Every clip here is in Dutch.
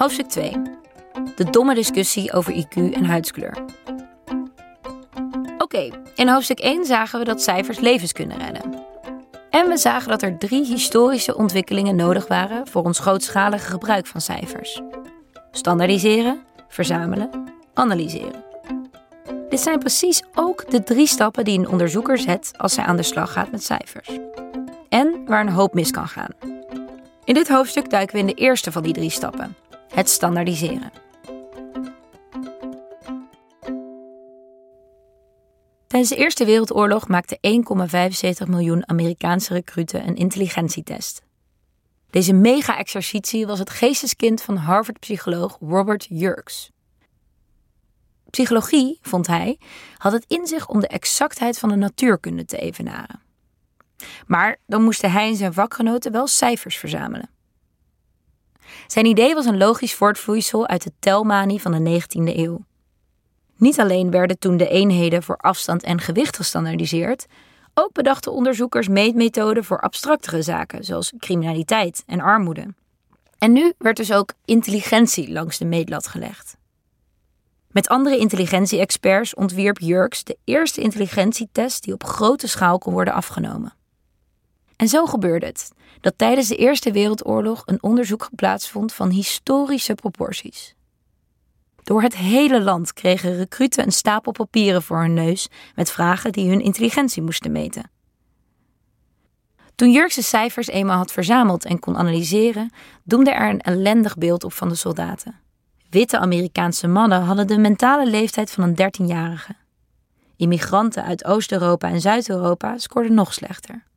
Hoofdstuk 2. De domme discussie over IQ en huidskleur. Oké, in hoofdstuk 1 zagen we dat cijfers levens kunnen redden. En we zagen dat er drie historische ontwikkelingen nodig waren voor ons grootschalige gebruik van cijfers: standaardiseren, verzamelen, analyseren. Dit zijn precies ook de drie stappen die een onderzoeker zet als hij aan de slag gaat met cijfers. En waar een hoop mis kan gaan. In dit hoofdstuk duiken we in de eerste van die drie stappen: het standaardiseren. Tijdens de Eerste Wereldoorlog maakten 1,75 miljoen Amerikaanse recruten een intelligentietest. Deze mega-exercitie was het geesteskind van Harvard-psycholoog Robert Yerkes. Psychologie, vond hij, had het in zich om de exactheid van de natuurkunde te evenaren. Maar dan moesten hij en zijn vakgenoten wel cijfers verzamelen. Zijn idee was een logisch voortvloeisel uit de telmanie van de 19e eeuw. Niet alleen werden toen de eenheden voor afstand en gewicht gestandaardiseerd, ook bedachten onderzoekers meetmethoden voor abstractere zaken, zoals criminaliteit en armoede. En nu werd dus ook intelligentie langs de meetlat gelegd. Met andere intelligentie-experts ontwierp Jurks de eerste intelligentietest die op grote schaal kon worden afgenomen. En zo gebeurde het dat tijdens de Eerste Wereldoorlog een onderzoek plaatsvond van historische proporties. Door het hele land kregen recruten een stapel papieren voor hun neus met vragen die hun intelligentie moesten meten. Toen Jurks de cijfers eenmaal had verzameld en kon analyseren, doemde er een ellendig beeld op van de soldaten. Witte Amerikaanse mannen hadden de mentale leeftijd van een 13-jarige. Immigranten uit Oost-Europa en Zuid-Europa scoorden nog slechter.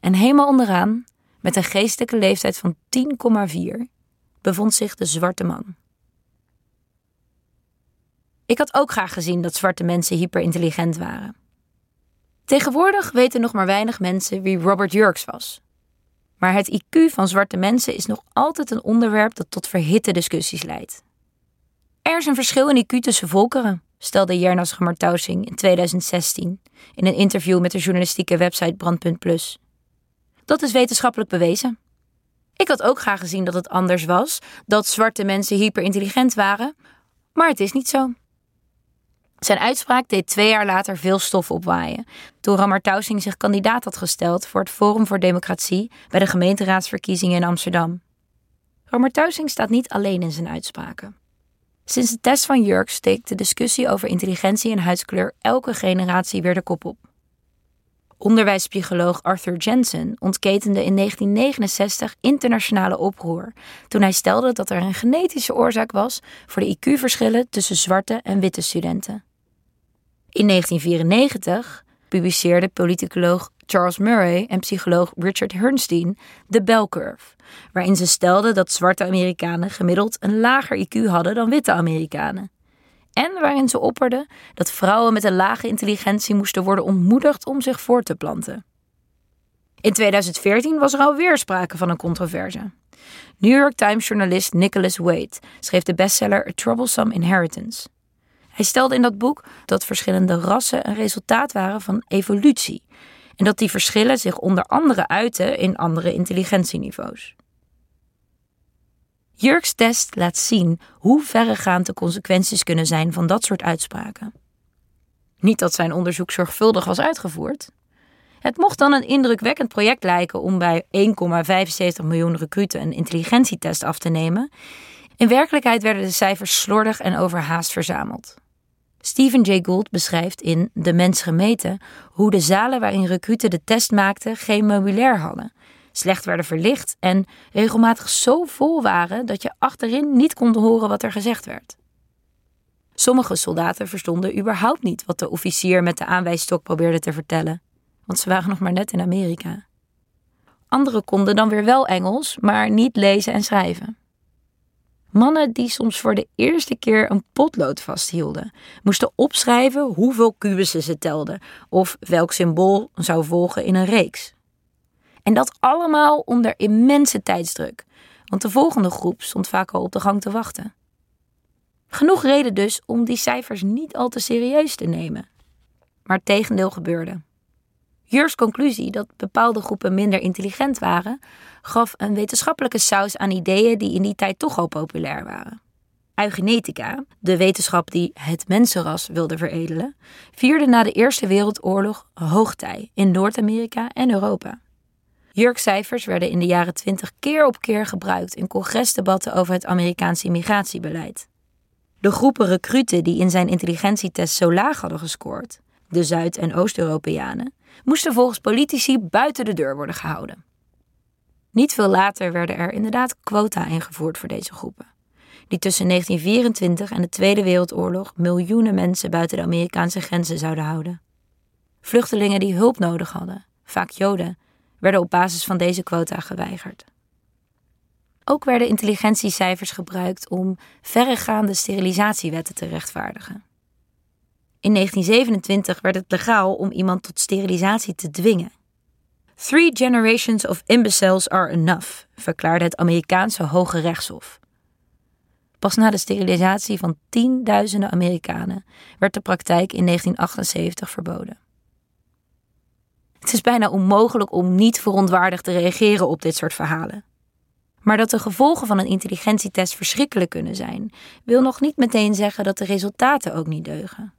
En helemaal onderaan, met een geestelijke leeftijd van 10,4, bevond zich de zwarte man. Ik had ook graag gezien dat zwarte mensen hyperintelligent waren. Tegenwoordig weten nog maar weinig mensen wie Robert Jurks was. Maar het IQ van zwarte mensen is nog altijd een onderwerp dat tot verhitte discussies leidt. Er is een verschil in IQ tussen volkeren, stelde Jernas Gemartausing in 2016 in een interview met de journalistieke website Brandpunt. Dat is wetenschappelijk bewezen. Ik had ook graag gezien dat het anders was, dat zwarte mensen hyperintelligent waren, maar het is niet zo. Zijn uitspraak deed twee jaar later veel stof opwaaien, toen Ramar Tausing zich kandidaat had gesteld voor het Forum voor Democratie bij de gemeenteraadsverkiezingen in Amsterdam. Ramar Tausing staat niet alleen in zijn uitspraken. Sinds de test van Jurk steekt de discussie over intelligentie en huidskleur elke generatie weer de kop op. Onderwijspsycholoog Arthur Jensen ontketende in 1969 internationale oproer toen hij stelde dat er een genetische oorzaak was voor de IQ-verschillen tussen zwarte en witte studenten. In 1994 publiceerde politicoloog Charles Murray en psycholoog Richard Herrnstein de Bell Curve, waarin ze stelden dat zwarte Amerikanen gemiddeld een lager IQ hadden dan witte Amerikanen. En waarin ze opperden dat vrouwen met een lage intelligentie moesten worden ontmoedigd om zich voor te planten. In 2014 was er alweer sprake van een controverse. New York Times-journalist Nicholas Wade schreef de bestseller A Troublesome Inheritance. Hij stelde in dat boek dat verschillende rassen een resultaat waren van evolutie en dat die verschillen zich onder andere uiten in andere intelligentieniveaus. Jurks test laat zien hoe verregaand de consequenties kunnen zijn van dat soort uitspraken. Niet dat zijn onderzoek zorgvuldig was uitgevoerd. Het mocht dan een indrukwekkend project lijken om bij 1,75 miljoen recruten een intelligentietest af te nemen. In werkelijkheid werden de cijfers slordig en overhaast verzameld. Stephen Jay Gould beschrijft in De Mens Gemeten hoe de zalen waarin recruten de test maakten geen meubilair hadden, slecht werden verlicht en regelmatig zo vol waren dat je achterin niet kon horen wat er gezegd werd. Sommige soldaten verstonden überhaupt niet wat de officier met de aanwijsstok probeerde te vertellen, want ze waren nog maar net in Amerika. Anderen konden dan weer wel Engels, maar niet lezen en schrijven. Mannen die soms voor de eerste keer een potlood vasthielden, moesten opschrijven hoeveel kubussen ze telden of welk symbool zou volgen in een reeks. En dat allemaal onder immense tijdsdruk, want de volgende groep stond vaak al op de gang te wachten. Genoeg reden dus om die cijfers niet al te serieus te nemen. Maar het tegendeel gebeurde. Jurs conclusie dat bepaalde groepen minder intelligent waren, gaf een wetenschappelijke saus aan ideeën die in die tijd toch al populair waren. Eugenetica, de wetenschap die het mensenras wilde veredelen, vierde na de Eerste Wereldoorlog hoogtij in Noord-Amerika en Europa. Jurkcijfers werden in de jaren twintig keer op keer gebruikt in congresdebatten over het Amerikaanse immigratiebeleid. De groepen recruten die in zijn intelligentietest zo laag hadden gescoord, de Zuid- en Oost-Europeanen, moesten volgens politici buiten de deur worden gehouden. Niet veel later werden er inderdaad quota ingevoerd voor deze groepen, die tussen 1924 en de Tweede Wereldoorlog miljoenen mensen buiten de Amerikaanse grenzen zouden houden. Vluchtelingen die hulp nodig hadden, vaak Joden, werden op basis van deze quota geweigerd. Ook werden intelligentiecijfers gebruikt om verregaande sterilisatiewetten te rechtvaardigen. In 1927 werd het legaal om iemand tot sterilisatie te dwingen. Three generations of imbeciles are enough, verklaarde het Amerikaanse Hoge Rechtshof. Pas na de sterilisatie van tienduizenden Amerikanen werd de praktijk in 1978 verboden. Het is bijna onmogelijk om niet verontwaardigd te reageren op dit soort verhalen. Maar dat de gevolgen van een intelligentietest verschrikkelijk kunnen zijn, wil nog niet meteen zeggen dat de resultaten ook niet deugen.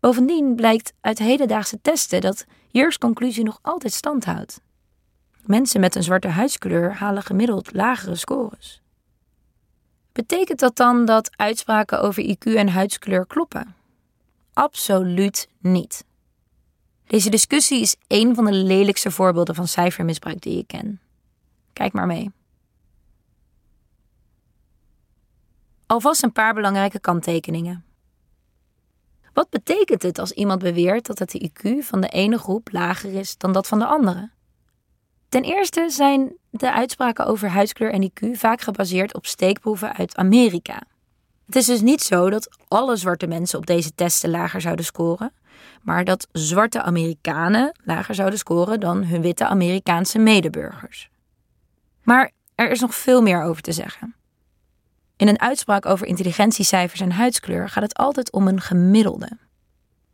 Bovendien blijkt uit hedendaagse testen dat Jurks conclusie nog altijd stand houdt. Mensen met een zwarte huidskleur halen gemiddeld lagere scores. Betekent dat dan dat uitspraken over IQ en huidskleur kloppen? Absoluut niet. Deze discussie is een van de lelijkste voorbeelden van cijfermisbruik die ik ken. Kijk maar mee. Alvast een paar belangrijke kanttekeningen. Wat betekent het als iemand beweert dat het IQ van de ene groep lager is dan dat van de andere? Ten eerste zijn de uitspraken over huidskleur en IQ vaak gebaseerd op steekproeven uit Amerika. Het is dus niet zo dat alle zwarte mensen op deze testen lager zouden scoren, maar dat zwarte Amerikanen lager zouden scoren dan hun witte Amerikaanse medeburgers. Maar er is nog veel meer over te zeggen. In een uitspraak over intelligentiecijfers en huidskleur gaat het altijd om een gemiddelde.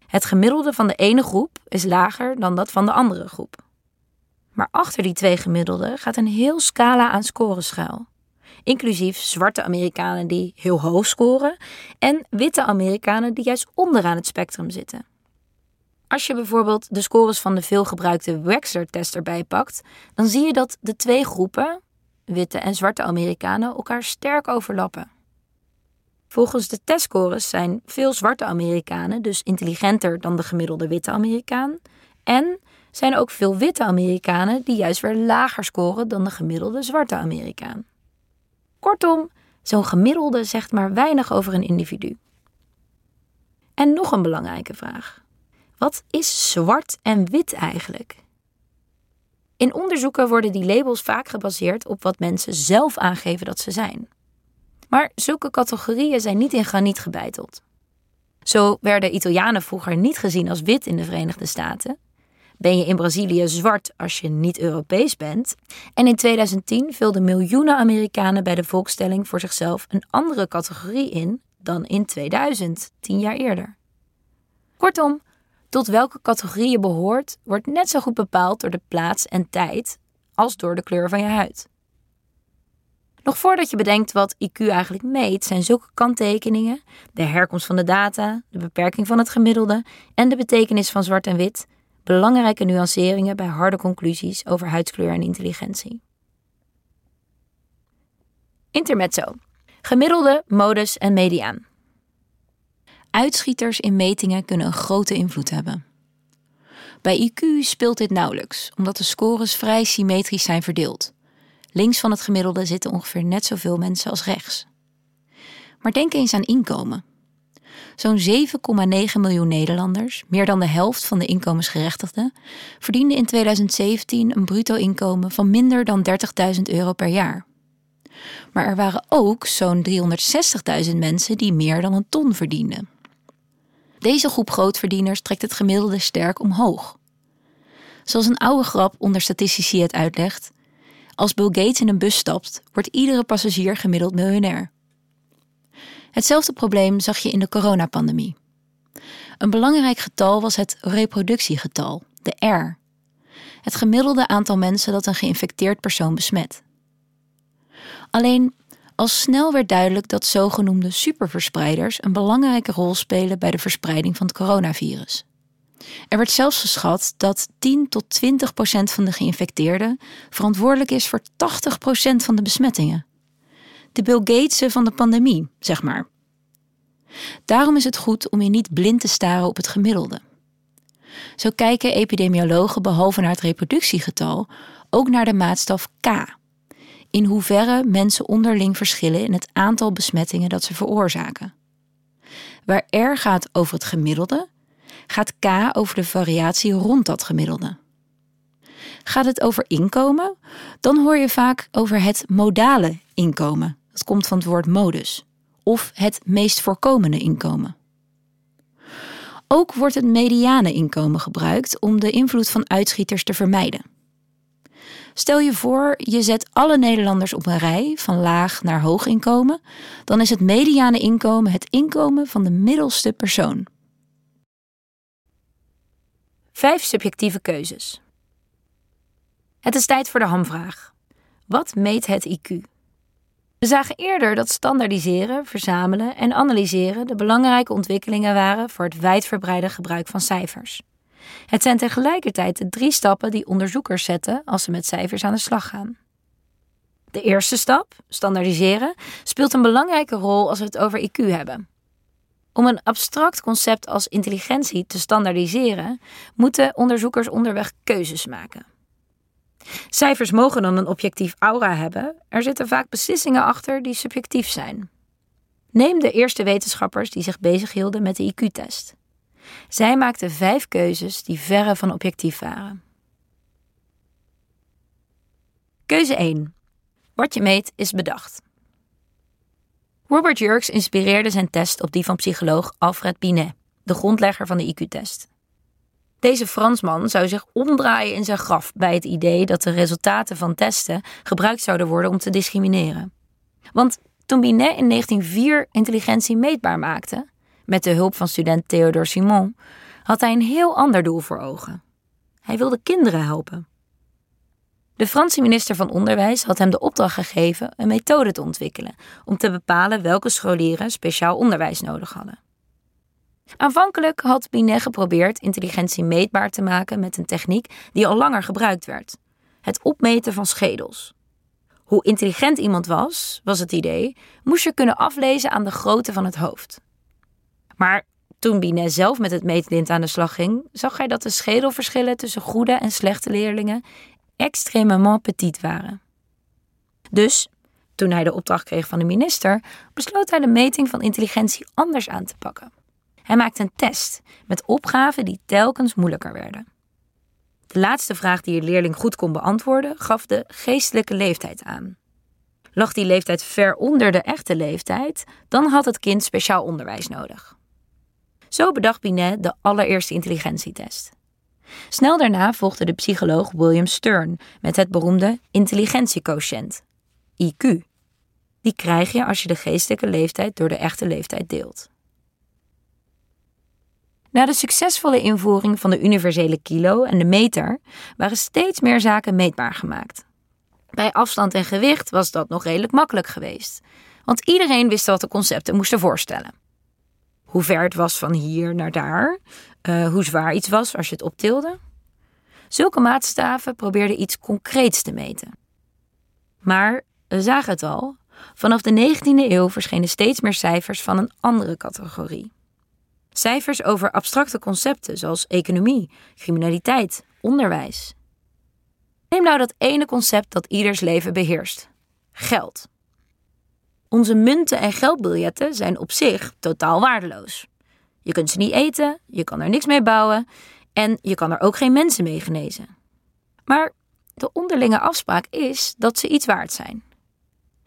Het gemiddelde van de ene groep is lager dan dat van de andere groep. Maar achter die twee gemiddelden gaat een heel scala aan scores schuil. Inclusief zwarte Amerikanen die heel hoog scoren en witte Amerikanen die juist onderaan het spectrum zitten. Als je bijvoorbeeld de scores van de veelgebruikte Wechsler-test erbij pakt, dan zie je dat de twee groepen, witte en zwarte Amerikanen, elkaar sterk overlappen. Volgens de testscores zijn veel zwarte Amerikanen dus intelligenter dan de gemiddelde witte Amerikaan. En zijn ook veel witte Amerikanen die juist weer lager scoren dan de gemiddelde zwarte Amerikaan. Kortom, zo'n gemiddelde zegt maar weinig over een individu. En nog een belangrijke vraag. Wat is zwart en wit eigenlijk? In onderzoeken worden die labels vaak gebaseerd op wat mensen zelf aangeven dat ze zijn. Maar zulke categorieën zijn niet in graniet gebeiteld. Zo werden Italianen vroeger niet gezien als wit in de Verenigde Staten. Ben je in Brazilië zwart als je niet Europees bent? En in 2010 vulden miljoenen Amerikanen bij de volkstelling voor zichzelf een andere categorie in dan in 2000, tien jaar eerder. Kortom, tot welke categorie je behoort, wordt net zo goed bepaald door de plaats en tijd als door de kleur van je huid. Nog voordat je bedenkt wat IQ eigenlijk meet, zijn zulke kanttekeningen, de herkomst van de data, de beperking van het gemiddelde en de betekenis van zwart en wit belangrijke nuanceringen bij harde conclusies over huidskleur en intelligentie. Intermezzo. Gemiddelde, modus en mediaan. Uitschieters in metingen kunnen een grote invloed hebben. Bij IQ speelt dit nauwelijks, omdat de scores vrij symmetrisch zijn verdeeld. Links van het gemiddelde zitten ongeveer net zoveel mensen als rechts. Maar denk eens aan inkomen. Zo'n 7,9 miljoen Nederlanders, meer dan de helft van de inkomensgerechtigden, verdienden in 2017 een bruto inkomen van minder dan 30.000 euro per jaar. Maar er waren ook zo'n 360.000 mensen die meer dan een ton verdienden. Deze groep grootverdieners trekt het gemiddelde sterk omhoog. Zoals een oude grap onder statistici het uitlegt: als Bill Gates in een bus stapt, wordt iedere passagier gemiddeld miljonair. Hetzelfde probleem zag je in de coronapandemie. Een belangrijk getal was het reproductiegetal, de R, het gemiddelde aantal mensen dat een geïnfecteerd persoon besmet. Alleen al snel werd duidelijk dat zogenoemde superverspreiders een belangrijke rol spelen bij de verspreiding van het coronavirus. Er werd zelfs geschat dat 10 tot 20 procent van de geïnfecteerden verantwoordelijk is voor 80 procent van de besmettingen. De Bill Gatesen van de pandemie, zeg maar. Daarom is het goed om je niet blind te staren op het gemiddelde. Zo kijken epidemiologen behalve naar het reproductiegetal ook naar de maatstaf K. In hoeverre mensen onderling verschillen in het aantal besmettingen dat ze veroorzaken. Waar R gaat over het gemiddelde, gaat K over de variatie rond dat gemiddelde. Gaat het over inkomen, dan hoor je vaak over het modale inkomen. Dat komt van het woord modus. Of het meest voorkomende inkomen. Ook wordt het mediane inkomen gebruikt om de invloed van uitschieters te vermijden. Stel je voor, je zet alle Nederlanders op een rij van laag naar hoog inkomen, dan is het mediane inkomen het inkomen van de middelste persoon. Vijf subjectieve keuzes. Het is tijd voor de hamvraag. Wat meet het IQ? We zagen eerder dat standaardiseren, verzamelen en analyseren de belangrijke ontwikkelingen waren voor het wijdverbreide gebruik van cijfers. Het zijn tegelijkertijd de drie stappen die onderzoekers zetten als ze met cijfers aan de slag gaan. De eerste stap, standaardiseren, speelt een belangrijke rol als we het over IQ hebben. Om een abstract concept als intelligentie te standaardiseren, moeten onderzoekers onderweg keuzes maken. Cijfers mogen dan een objectief aura hebben, er zitten vaak beslissingen achter die subjectief zijn. Neem de eerste wetenschappers die zich bezighielden met de IQ-test. Zij maakten vijf keuzes die verre van objectief waren. Keuze 1. Wat je meet is bedacht. Robert Jurks inspireerde zijn test op die van psycholoog Alfred Binet, de grondlegger van de IQ-test. Deze Fransman zou zich omdraaien in zijn graf bij het idee dat de resultaten van testen gebruikt zouden worden om te discrimineren. Want toen Binet in 1904 intelligentie meetbaar maakte, met de hulp van student Theodore Simon, had hij een heel ander doel voor ogen. Hij wilde kinderen helpen. De Franse minister van Onderwijs had hem de opdracht gegeven een methode te ontwikkelen om te bepalen welke scholieren speciaal onderwijs nodig hadden. Aanvankelijk had Binet geprobeerd intelligentie meetbaar te maken met een techniek die al langer gebruikt werd: het opmeten van schedels. Hoe intelligent iemand was, was het idee, moest je kunnen aflezen aan de grootte van het hoofd. Maar toen Binet zelf met het meetlint aan de slag ging, zag hij dat de schedelverschillen tussen goede en slechte leerlingen extremement petit waren. Dus, toen hij de opdracht kreeg van de minister, besloot hij de meting van intelligentie anders aan te pakken. Hij maakte een test met opgaven die telkens moeilijker werden. De laatste vraag die de leerling goed kon beantwoorden gaf de geestelijke leeftijd aan. Lag die leeftijd ver onder de echte leeftijd, dan had het kind speciaal onderwijs nodig. Zo bedacht Binet de allereerste intelligentietest. Snel daarna volgde de psycholoog William Stern met het beroemde intelligentiequotient, IQ. Die krijg je als je de geestelijke leeftijd door de echte leeftijd deelt. Na de succesvolle invoering van de universele kilo en de meter waren steeds meer zaken meetbaar gemaakt. Bij afstand en gewicht was dat nog redelijk makkelijk geweest, want iedereen wist wat de concepten moesten voorstellen. Hoe ver het was van hier naar daar, uh, hoe zwaar iets was als je het optilde. Zulke maatstaven probeerden iets concreets te meten. Maar we zagen het al, vanaf de 19e eeuw verschenen steeds meer cijfers van een andere categorie. Cijfers over abstracte concepten zoals economie, criminaliteit, onderwijs. Neem nou dat ene concept dat ieders leven beheerst: geld. Onze munten en geldbiljetten zijn op zich totaal waardeloos. Je kunt ze niet eten, je kan er niks mee bouwen en je kan er ook geen mensen mee genezen. Maar de onderlinge afspraak is dat ze iets waard zijn.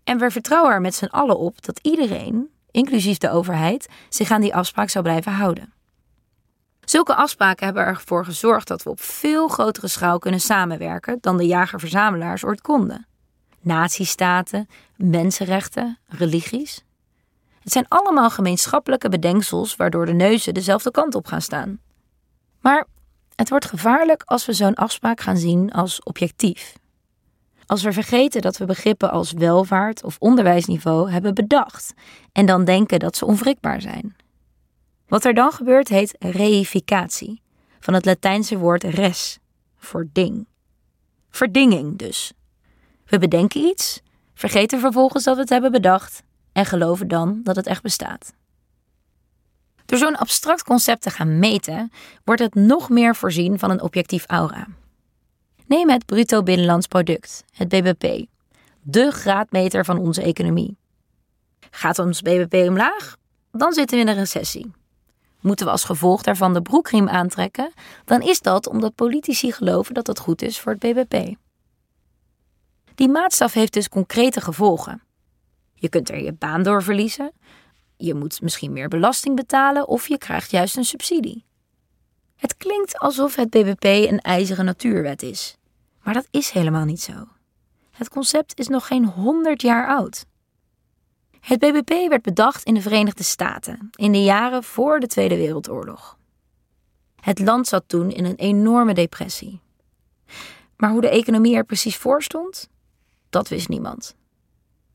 En we vertrouwen er met z'n allen op dat iedereen, inclusief de overheid, zich aan die afspraak zou blijven houden. Zulke afspraken hebben ervoor gezorgd dat we op veel grotere schaal kunnen samenwerken dan de jager-verzamelaars ooit konden. Nazistaten, mensenrechten, religies. Het zijn allemaal gemeenschappelijke bedenksels waardoor de neuzen dezelfde kant op gaan staan. Maar Het wordt gevaarlijk als we zo'n afspraak gaan zien als objectief. Als we vergeten dat we begrippen als welvaart of onderwijsniveau hebben bedacht en dan denken dat ze onwrikbaar zijn. Wat er dan gebeurt heet reificatie, van het Latijnse woord res, voor ding. Verdinging dus. We bedenken iets, vergeten vervolgens dat we het hebben bedacht en geloven dan dat het echt bestaat. Door zo'n abstract concept te gaan meten, wordt het nog meer voorzien van een objectief aura. Neem het bruto binnenlands product, het BBP, de graadmeter van onze economie. Gaat ons BBP omlaag? Dan zitten we in een recessie. Moeten we als gevolg daarvan de broekriem aantrekken? Dan is dat omdat politici geloven dat dat goed is voor het BBP. Die maatstaf heeft dus concrete gevolgen. Je kunt er je baan door verliezen, je moet misschien meer belasting betalen of je krijgt juist een subsidie. Het klinkt alsof het BBP een ijzeren natuurwet is. Maar dat is helemaal niet zo. Het concept is nog geen 100 jaar oud. Het BBP werd bedacht in de Verenigde Staten in de jaren voor de Tweede Wereldoorlog. Het land zat toen in een enorme depressie. Maar hoe de economie er precies voor stond, dat wist niemand.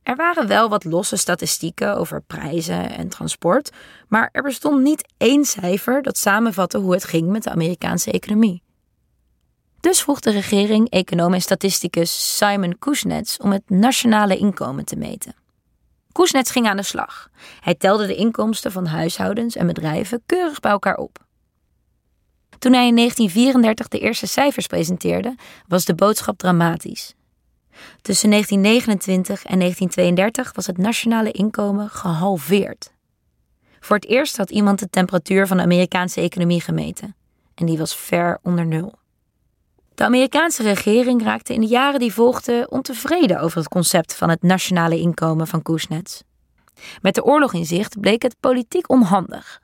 Er waren wel wat losse statistieken over prijzen en transport, maar er bestond niet één cijfer dat samenvatte hoe het ging met de Amerikaanse economie. Dus vroeg de regering econoom en statisticus Simon Kuznets om het nationale inkomen te meten. Kuznets ging aan de slag. Hij telde de inkomsten van huishoudens en bedrijven keurig bij elkaar op. Toen hij in 1934 de eerste cijfers presenteerde, was de boodschap dramatisch. Tussen 1929 en 1932 was het nationale inkomen gehalveerd. Voor het eerst had iemand de temperatuur van de Amerikaanse economie gemeten. En die was ver onder nul. De Amerikaanse regering raakte in de jaren die volgden ontevreden over het concept van het nationale inkomen van Kuznets. Met de oorlog in zicht bleek het politiek onhandig.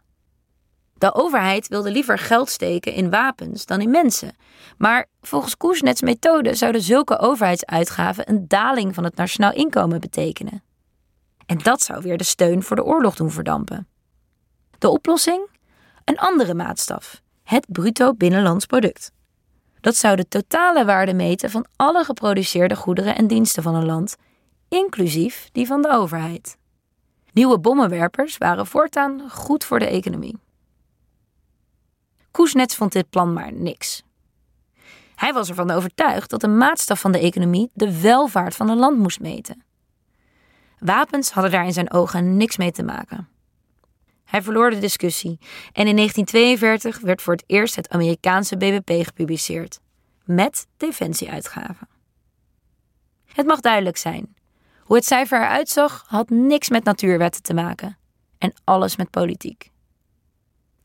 De overheid wilde liever geld steken in wapens dan in mensen. Maar volgens Kuznets methode zouden zulke overheidsuitgaven een daling van het nationaal inkomen betekenen. En dat zou weer de steun voor de oorlog doen verdampen. De oplossing? Een andere maatstaf: het bruto binnenlands product. Dat zou de totale waarde meten van alle geproduceerde goederen en diensten van een land, inclusief die van de overheid. Nieuwe bommenwerpers waren voortaan goed voor de economie. Kuznets vond dit plan maar niks. Hij was ervan overtuigd dat de maatstaf van de economie de welvaart van een land moest meten. Wapens hadden daar in zijn ogen niks mee te maken. Hij verloor de discussie en in 1942 werd voor het eerst het Amerikaanse BBP gepubliceerd, met defensieuitgaven. Het mag duidelijk zijn: hoe het cijfer eruit zag, had niks met natuurwetten te maken en alles met politiek.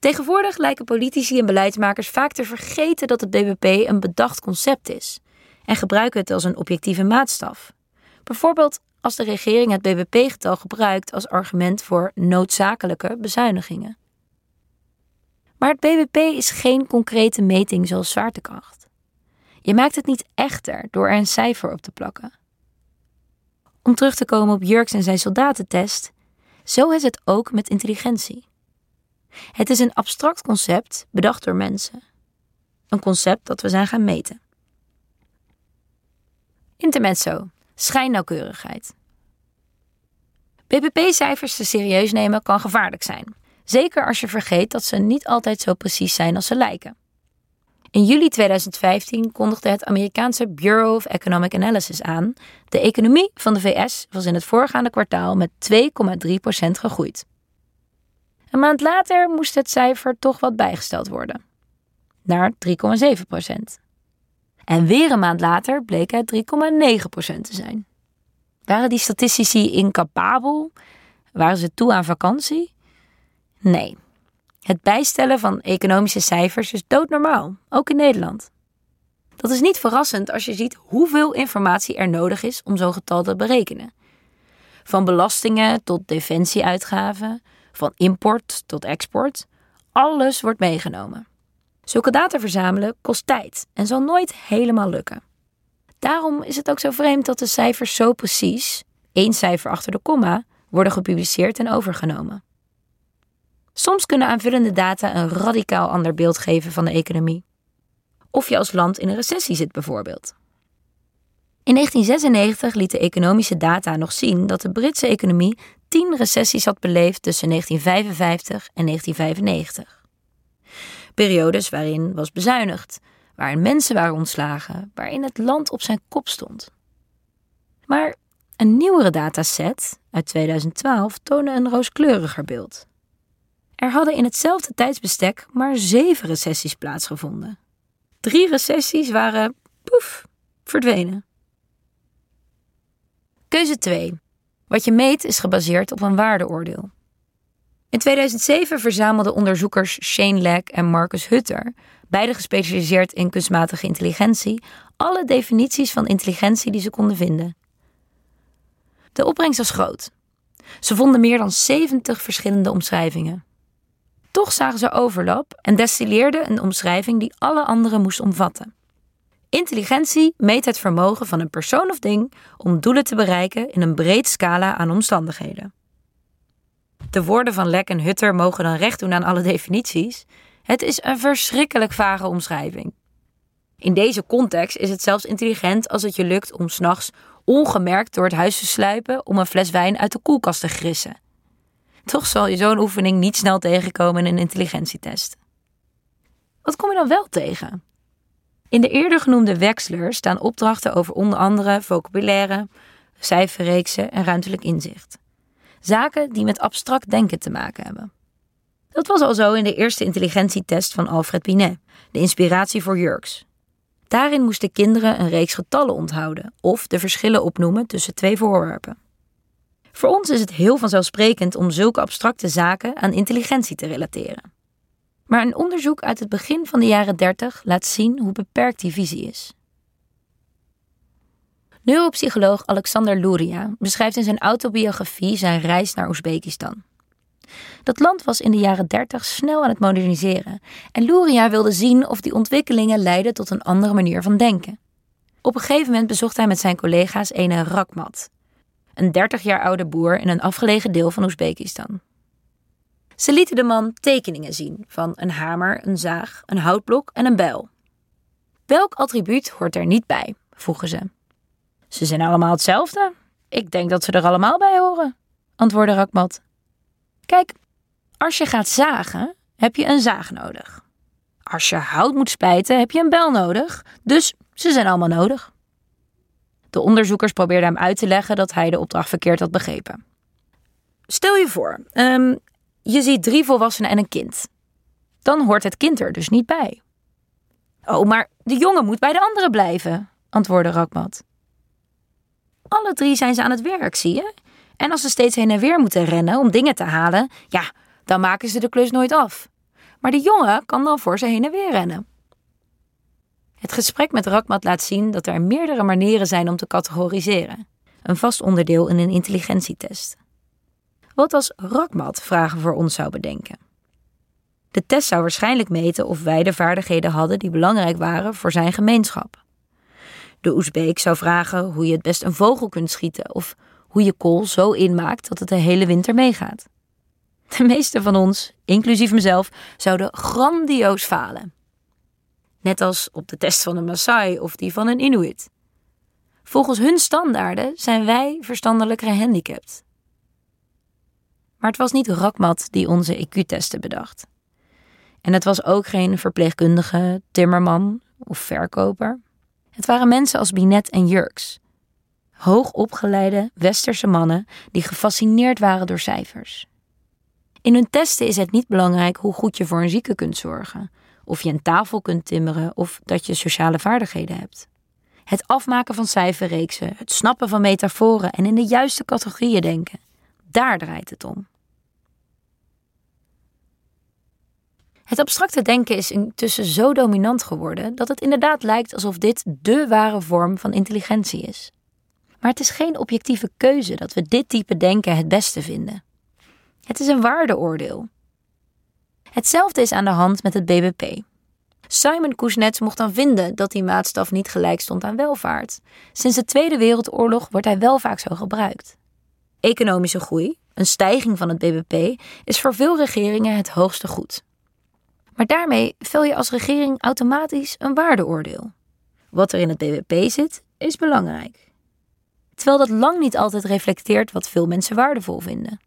Tegenwoordig lijken politici en beleidsmakers vaak te vergeten dat het BBP een bedacht concept is en gebruiken het als een objectieve maatstaf. Bijvoorbeeld als de regering het BBP-getal gebruikt als argument voor noodzakelijke bezuinigingen. Maar het BBP is geen concrete meting zoals zwaartekracht. Je maakt het niet echter door er een cijfer op te plakken. Om terug te komen op Jurks en zijn soldatentest, zo is het ook met intelligentie. Het is een abstract concept bedacht door mensen. Een concept dat we zijn gaan meten. Intermezzo, schijnnauwkeurigheid. BBP-cijfers te serieus nemen kan gevaarlijk zijn. Zeker als je vergeet dat ze niet altijd zo precies zijn als ze lijken. In juli 2015 kondigde het Amerikaanse Bureau of Economic Analysis aan: de economie van de VS was in het voorgaande kwartaal met 2,3% gegroeid. Een maand later moest het cijfer toch wat bijgesteld worden, naar 3,7%. En weer een maand later bleek het 3,9% te zijn. Waren die statistici incapabel? Waren ze toe aan vakantie? Nee. Het bijstellen van economische cijfers is doodnormaal, ook in Nederland. Dat is niet verrassend als je ziet hoeveel informatie er nodig is om zo'n getal te berekenen. Van belastingen tot defensieuitgaven, van import tot export, alles wordt meegenomen. Zulke data verzamelen kost tijd en zal nooit helemaal lukken. Daarom is het ook zo vreemd dat de cijfers zo precies, één cijfer achter de komma, worden gepubliceerd en overgenomen. Soms kunnen aanvullende data een radicaal ander beeld geven van de economie. of je als land in een recessie zit bijvoorbeeld. In 1996 liet de economische data nog zien dat de Britse economie tien recessies had beleefd tussen 1955 en 1995. Periodes waarin was bezuinigd, waarin mensen waren ontslagen, waarin het land op zijn kop stond. Maar een nieuwere dataset uit 2012 toonde een rooskleuriger beeld. Er hadden in hetzelfde tijdsbestek maar zeven recessies plaatsgevonden. Drie recessies waren, poef, verdwenen. Keuze 2. Wat je meet is gebaseerd op een waardeoordeel. In 2007 verzamelden onderzoekers Shane Leck en Marcus Hutter, beide gespecialiseerd in kunstmatige intelligentie, alle definities van intelligentie die ze konden vinden. De opbrengst was groot. Ze vonden meer dan 70 verschillende omschrijvingen. Toch zagen ze overlap en destilleerden een omschrijving die alle andere moest omvatten. Intelligentie meet het vermogen van een persoon of ding om doelen te bereiken in een breed scala aan omstandigheden. De woorden van Lek en Hutter mogen dan recht doen aan alle definities. Het is een verschrikkelijk vage omschrijving. In deze context is het zelfs intelligent als het je lukt om s'nachts ongemerkt door het huis te sluipen om een fles wijn uit de koelkast te grissen. Toch zal je zo'n oefening niet snel tegenkomen in een intelligentietest. Wat kom je dan wel tegen? In de eerder genoemde Wechsler staan opdrachten over onder andere vocabulaire, cijferreeksen en ruimtelijk inzicht. Zaken die met abstract denken te maken hebben. Dat was al zo in de eerste intelligentietest van Alfred Binet, de inspiratie voor Jurks. Daarin moesten kinderen een reeks getallen onthouden of de verschillen opnoemen tussen twee voorwerpen. Voor ons is het heel vanzelfsprekend om zulke abstracte zaken aan intelligentie te relateren. Maar een onderzoek uit het begin van de jaren 30 laat zien hoe beperkt die visie is. Neuropsycholoog Alexander Luria beschrijft in zijn autobiografie zijn reis naar Oezbekistan. Dat land was in de jaren 30 snel aan het moderniseren en Luria wilde zien of die ontwikkelingen leidden tot een andere manier van denken. Op een gegeven moment bezocht hij met zijn collega's een Rakmat, een 30 jaar oude boer in een afgelegen deel van Oezbekistan. Ze lieten de man tekeningen zien van een hamer, een zaag, een houtblok en een bijl. Welk attribuut hoort er niet bij? vroegen ze. Ze zijn allemaal hetzelfde. Ik denk dat ze er allemaal bij horen, antwoordde Rakmat. Kijk, als je gaat zagen, heb je een zaag nodig. Als je hout moet spijten, heb je een bijl nodig. Dus ze zijn allemaal nodig. De onderzoekers probeerden hem uit te leggen dat hij de opdracht verkeerd had begrepen. Stel je voor, um, je ziet drie volwassenen en een kind. Dan hoort het kind er dus niet bij. Oh, maar de jongen moet bij de andere blijven, antwoordde Rakmat. Alle drie zijn ze aan het werk, zie je? En als ze steeds heen en weer moeten rennen om dingen te halen, ja, dan maken ze de klus nooit af. Maar de jongen kan dan voor ze heen en weer rennen. Het gesprek met Rakmat laat zien dat er meerdere manieren zijn om te categoriseren. Een vast onderdeel in een intelligentietest. Wat als Rakmat vragen voor ons zou bedenken? De test zou waarschijnlijk meten of wij de vaardigheden hadden die belangrijk waren voor zijn gemeenschap. De Oezbeek zou vragen hoe je het best een vogel kunt schieten of hoe je kool zo inmaakt dat het de hele winter meegaat. De meeste van ons, inclusief mezelf, zouden grandioos falen. Net als op de test van een Maasai of die van een Inuit. Volgens hun standaarden zijn wij verstandelijk gehandicapt. Maar het was niet Rakmat die onze IQ-testen bedacht. En het was ook geen verpleegkundige, timmerman of verkoper. Het waren mensen als Binet en Jurks. Hoogopgeleide westerse mannen die gefascineerd waren door cijfers. In hun testen is het niet belangrijk hoe goed je voor een zieke kunt zorgen, of je een tafel kunt timmeren of dat je sociale vaardigheden hebt. Het afmaken van cijferreeksen, het snappen van metaforen en in de juiste categorieën denken. Daar draait het om. Het abstracte denken is intussen zo dominant geworden dat het inderdaad lijkt alsof dit dé ware vorm van intelligentie is. Maar het is geen objectieve keuze dat we dit type denken het beste vinden. Het is een waardeoordeel. Hetzelfde is aan de hand met het BBP. Simon Kuznets mocht dan vinden dat die maatstaf niet gelijk stond aan welvaart. Sinds de Tweede Wereldoorlog wordt hij wel vaak zo gebruikt. Economische groei, een stijging van het BBP, is voor veel regeringen het hoogste goed. Maar daarmee vel je als regering automatisch een waardeoordeel. Wat er in het BBP zit, is belangrijk. Terwijl dat lang niet altijd reflecteert wat veel mensen waardevol vinden.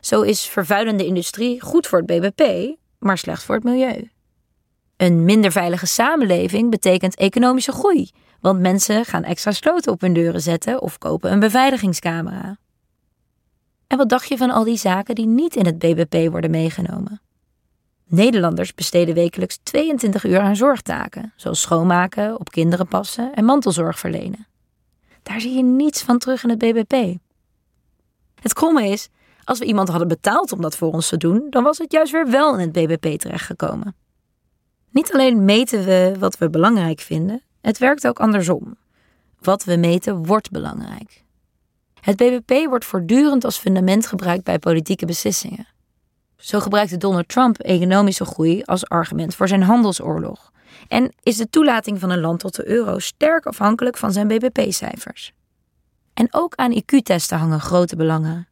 Zo is vervuilende industrie goed voor het BBP, maar slecht voor het milieu. Een minder veilige samenleving betekent economische groei, want mensen gaan extra sloten op hun deuren zetten of kopen een beveiligingscamera. En wat dacht je van al die zaken die niet in het BBP worden meegenomen? Nederlanders besteden wekelijks 22 uur aan zorgtaken, zoals schoonmaken, op kinderen passen en mantelzorg verlenen. Daar zie je niets van terug in het BBP. Het kromme is, als we iemand hadden betaald om dat voor ons te doen, dan was het juist weer wel in het BBP terechtgekomen. Niet alleen meten we wat we belangrijk vinden, het werkt ook andersom. Wat we meten wordt belangrijk. Het BBP wordt voortdurend als fundament gebruikt bij politieke beslissingen. Zo gebruikte Donald Trump economische groei als argument voor zijn handelsoorlog. En is de toelating van een land tot de euro sterk afhankelijk van zijn BBP-cijfers. En ook aan IQ-testen hangen grote belangen.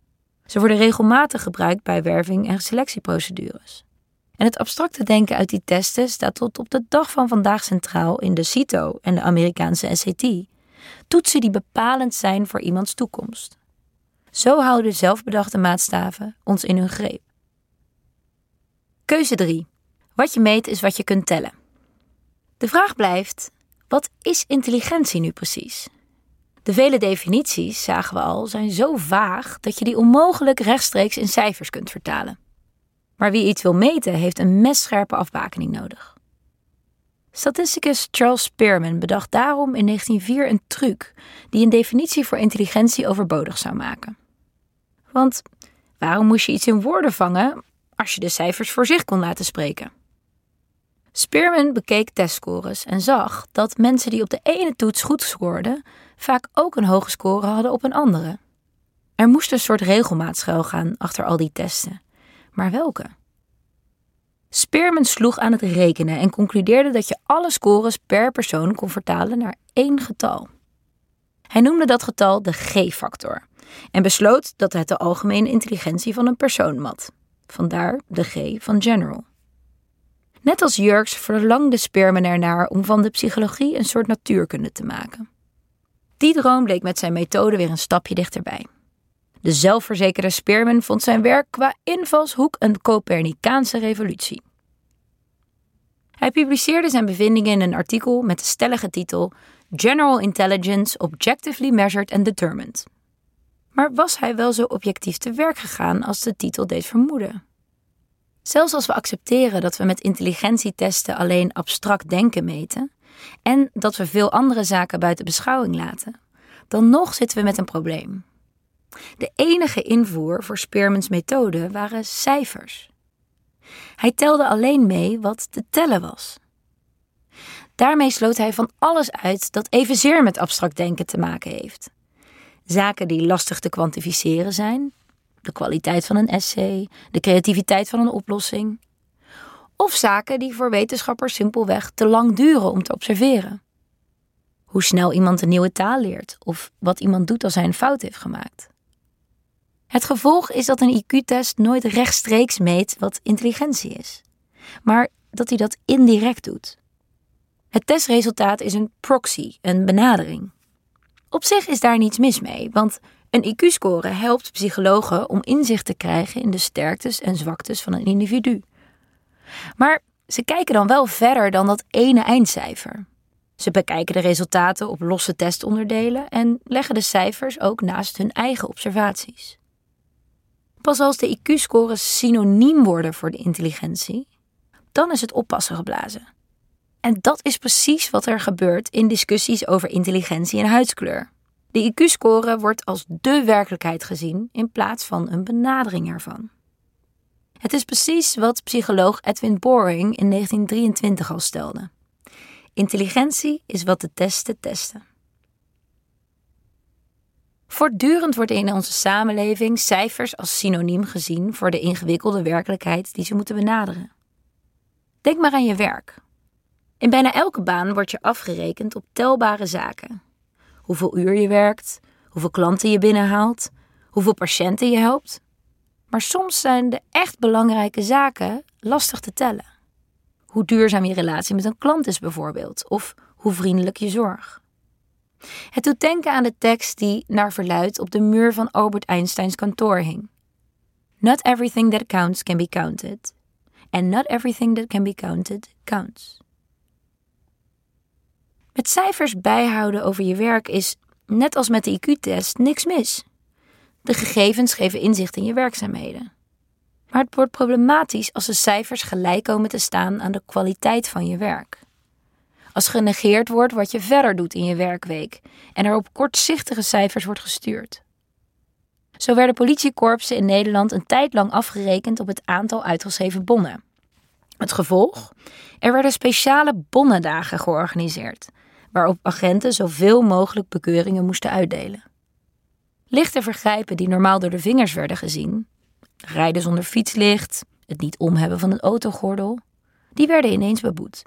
Ze worden regelmatig gebruikt bij werving- en selectieprocedures. En het abstracte denken uit die testen staat tot op de dag van vandaag centraal in de CITO en de Amerikaanse SAT. Toetsen die bepalend zijn voor iemands toekomst. Zo houden zelfbedachte maatstaven ons in hun greep. Keuze 3. Wat je meet is wat je kunt tellen. De vraag blijft: wat is intelligentie nu precies? De vele definities, zagen we al, zijn zo vaag dat je die onmogelijk rechtstreeks in cijfers kunt vertalen. Maar wie iets wil meten, heeft een messcherpe afbakening nodig. Statisticus Charles Spearman bedacht daarom in 1904 een truc die een definitie voor intelligentie overbodig zou maken. Want waarom moest je iets in woorden vangen als je de cijfers voor zich kon laten spreken? Spearman bekeek testscores en zag dat mensen die op de ene toets goed scoorden, vaak ook een hoge score hadden op een andere. Er moest een soort regelmaat schuilgaan achter al die testen. Maar welke? Spearman sloeg aan het rekenen en concludeerde dat je alle scores per persoon kon vertalen naar één getal. Hij noemde dat getal de G-factor en besloot dat het de algemene intelligentie van een persoon mat. Vandaar de G van general. Net als Jurks verlangde Spearman ernaar om van de psychologie een soort natuurkunde te maken. Die droom bleek met zijn methode weer een stapje dichterbij. De zelfverzekerde Spearman vond zijn werk qua invalshoek een Copernicaanse revolutie. Hij publiceerde zijn bevindingen in een artikel met de stellige titel General Intelligence Objectively Measured and Determined. Maar was hij wel zo objectief te werk gegaan als de titel deed vermoeden? Zelfs als we accepteren dat we met intelligentietesten alleen abstract denken meten en dat we veel andere zaken buiten beschouwing laten, dan nog zitten we met een probleem. De enige invoer voor Spearmans methode waren cijfers. Hij telde alleen mee wat te tellen was. Daarmee sloot hij van alles uit dat evenzeer met abstract denken te maken heeft. Zaken die lastig te kwantificeren zijn, de kwaliteit van een essay, de creativiteit van een oplossing. Of zaken die voor wetenschappers simpelweg te lang duren om te observeren. Hoe snel iemand een nieuwe taal leert of wat iemand doet als hij een fout heeft gemaakt. Het gevolg is dat een IQ-test nooit rechtstreeks meet wat intelligentie is, maar dat hij dat indirect doet. Het testresultaat is een proxy, een benadering. Op zich is daar niets mis mee, want een IQ-score helpt psychologen om inzicht te krijgen in de sterktes en zwaktes van een individu. Maar ze kijken dan wel verder dan dat ene eindcijfer. Ze bekijken de resultaten op losse testonderdelen en leggen de cijfers ook naast hun eigen observaties. Pas als de IQ-scores synoniem worden voor de intelligentie, dan is het oppassen geblazen. En dat is precies wat er gebeurt in discussies over intelligentie en huidskleur. De IQ-score wordt als dé werkelijkheid gezien in plaats van een benadering ervan. Het is precies wat psycholoog Edwin Boring in 1923 al stelde. Intelligentie is wat de testen testen. Voortdurend wordt in onze samenleving cijfers als synoniem gezien voor de ingewikkelde werkelijkheid die ze moeten benaderen. Denk maar aan je werk. In bijna elke baan word je afgerekend op telbare zaken. Hoeveel uur je werkt, hoeveel klanten je binnenhaalt, hoeveel patiënten je helpt. Maar soms zijn de echt belangrijke zaken lastig te tellen. hoe duurzaam je relatie met een klant is bijvoorbeeld, of hoe vriendelijk je zorg. Het doet denken aan de tekst die naar verluid op de muur van Albert Einsteins kantoor hing. Not everything that counts can be counted. And not everything that can be counted counts. Met cijfers bijhouden over je werk is, net als met de IQ-test, niks mis. De gegevens geven inzicht in je werkzaamheden. Maar het wordt problematisch als de cijfers gelijk komen te staan aan de kwaliteit van je werk. Als genegeerd wordt wat je verder doet in je werkweek en er op kortzichtige cijfers wordt gestuurd. Zo werden politiekorpsen in Nederland een tijd lang afgerekend op het aantal uitgeschreven bonnen. Het gevolg? Er werden speciale bonnendagen georganiseerd, waarop agenten zoveel mogelijk bekeuringen moesten uitdelen. Lichte vergrijpen die normaal door de vingers werden gezien, rijden zonder fietslicht, het niet omhebben van een autogordel, die werden ineens beboet.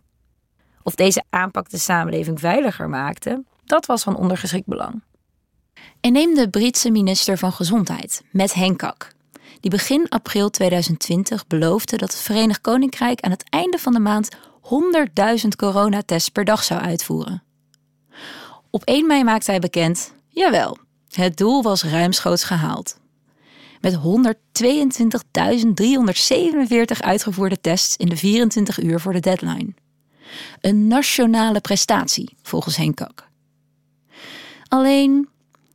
Of deze aanpak de samenleving veiliger maakte, dat was van ondergeschikt belang. En neem de Britse minister van Gezondheid, Matt Hancock, die begin april 2020 beloofde dat het Verenigd Koninkrijk aan het einde van de maand 100.000 coronatests per dag zou uitvoeren. Op 1 mei maakte hij bekend: jawel, het doel was ruimschoots gehaald. Met 122.347 uitgevoerde tests in de 24 uur voor de deadline. Een nationale prestatie, volgens Hancock. Alleen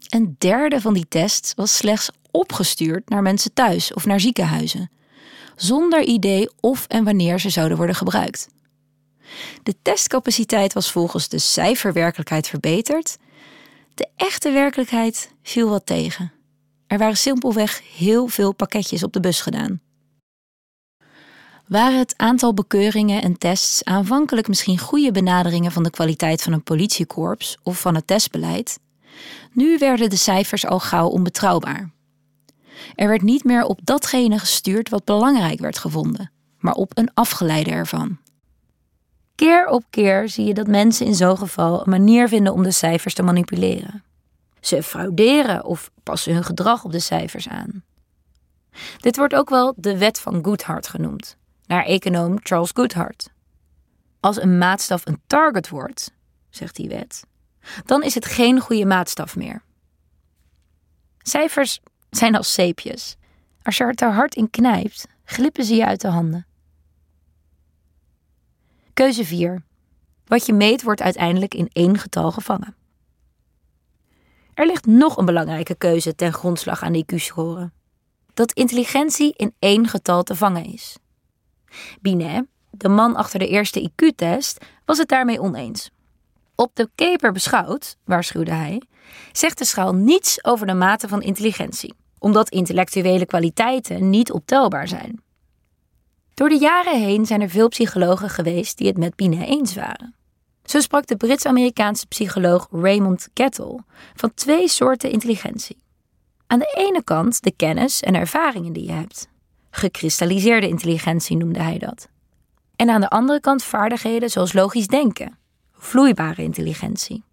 een derde van die tests was slechts opgestuurd naar mensen thuis of naar ziekenhuizen, zonder idee of en wanneer ze zouden worden gebruikt. De testcapaciteit was volgens de cijferwerkelijkheid verbeterd. De echte werkelijkheid viel wat tegen. Er waren simpelweg heel veel pakketjes op de bus gedaan. Waren het aantal bekeuringen en tests aanvankelijk misschien goede benaderingen van de kwaliteit van een politiekorps of van het testbeleid, nu werden de cijfers al gauw onbetrouwbaar. Er werd niet meer op datgene gestuurd wat belangrijk werd gevonden, maar op een afgeleide ervan. Keer op keer zie je dat mensen in zo'n geval een manier vinden om de cijfers te manipuleren. Ze frauderen of passen hun gedrag op de cijfers aan. Dit wordt ook wel de wet van Goodhart genoemd, naar econoom Charles Goodhart. Als een maatstaf een target wordt, zegt die wet, dan is het geen goede maatstaf meer. Cijfers zijn als zeepjes. Als je er te hard in knijpt, glippen ze je uit de handen. Keuze 4. Wat je meet wordt uiteindelijk in één getal gevangen. Er ligt nog een belangrijke keuze ten grondslag aan de IQ-score. Dat intelligentie in één getal te vangen is. Binet, de man achter de eerste IQ-test, was het daarmee oneens. Op de keper beschouwd, waarschuwde hij, zegt de schaal niets over de mate van intelligentie, omdat intellectuele kwaliteiten niet optelbaar zijn. Door de jaren heen zijn er veel psychologen geweest die het met Binet eens waren. Zo sprak de Brits-Amerikaanse psycholoog Raymond Kettle van twee soorten intelligentie. Aan de ene kant de kennis en ervaringen die je hebt. Gekristalliseerde intelligentie noemde hij dat. En aan de andere kant vaardigheden zoals logisch denken, vloeibare intelligentie.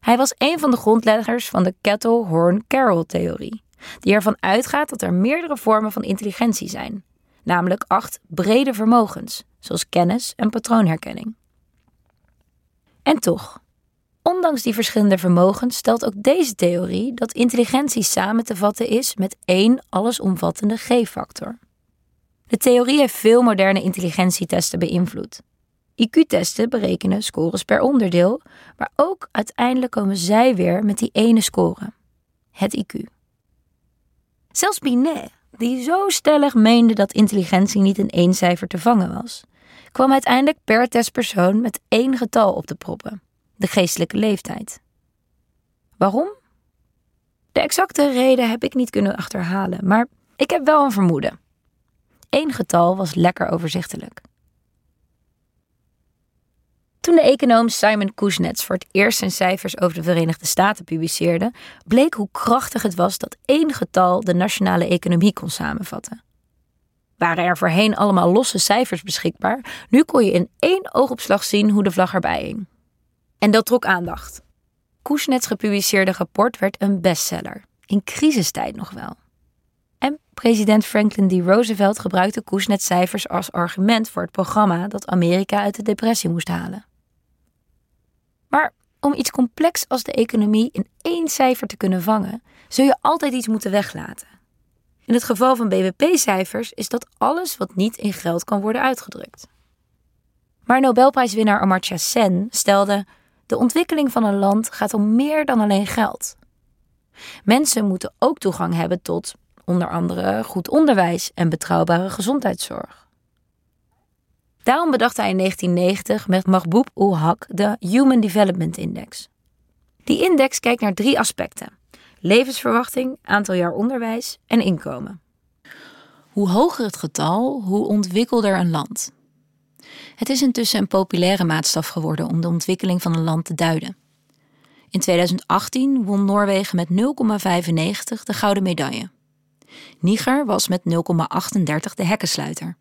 Hij was een van de grondleggers van de Kettle-Horn-Carroll-theorie, die ervan uitgaat dat er meerdere vormen van intelligentie zijn, namelijk acht brede vermogens, zoals kennis en patroonherkenning. En toch, ondanks die verschillende vermogens stelt ook deze theorie dat intelligentie samen te vatten is met één allesomvattende G-factor. De theorie heeft veel moderne intelligentietesten beïnvloed. IQ-testen berekenen scores per onderdeel, maar ook uiteindelijk komen zij weer met die ene score: het IQ. Zelfs Binet, die zo stellig meende dat intelligentie niet in één cijfer te vangen was, kwam uiteindelijk per testpersoon met één getal op te proppen: de geestelijke leeftijd. Waarom? De exacte reden heb ik niet kunnen achterhalen, maar ik heb wel een vermoeden. Eén getal was lekker overzichtelijk. Toen de econoom Simon Kuznets voor het eerst zijn cijfers over de Verenigde Staten publiceerde, bleek hoe krachtig het was dat één getal de nationale economie kon samenvatten. Waren er voorheen allemaal losse cijfers beschikbaar, nu kon je in één oogopslag zien hoe de vlag erbij hing. En dat trok aandacht. Kuznets gepubliceerde rapport werd een bestseller, in crisistijd nog wel. En president Franklin D. Roosevelt gebruikte Koesnet-cijfers als argument voor het programma dat Amerika uit de depressie moest halen. Maar om iets complex als de economie in één cijfer te kunnen vangen, zul je altijd iets moeten weglaten. In het geval van BBP-cijfers is dat alles wat niet in geld kan worden uitgedrukt. Maar Nobelprijswinnaar Amartya Sen stelde: de ontwikkeling van een land gaat om meer dan alleen geld. Mensen moeten ook toegang hebben tot onder andere goed onderwijs en betrouwbare gezondheidszorg. Daarom bedacht hij in 1990 met Mahbub ul Haq de Human Development Index. Die index kijkt naar drie aspecten: levensverwachting, aantal jaar onderwijs en inkomen. Hoe hoger het getal, hoe ontwikkelder een land. Het is intussen een populaire maatstaf geworden om de ontwikkeling van een land te duiden. In 2018 won Noorwegen met 0,95 de gouden medaille. Niger was met 0,38 de hekkensluiter.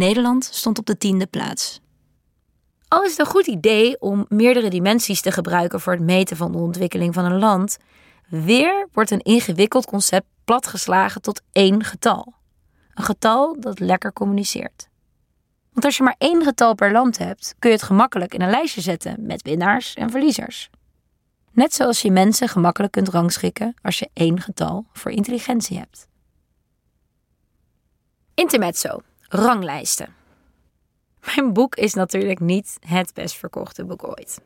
Nederland stond op de tiende plaats. Al is het een goed idee om meerdere dimensies te gebruiken voor het meten van de ontwikkeling van een land, weer wordt een ingewikkeld concept platgeslagen tot één getal. Een getal dat lekker communiceert. Want als je maar één getal per land hebt, kun je het gemakkelijk in een lijstje zetten met winnaars en verliezers. Net zoals je mensen gemakkelijk kunt rangschikken als je één getal voor intelligentie hebt. Intermezzo, ranglijsten. Mijn boek is natuurlijk niet het best verkochte boek ooit.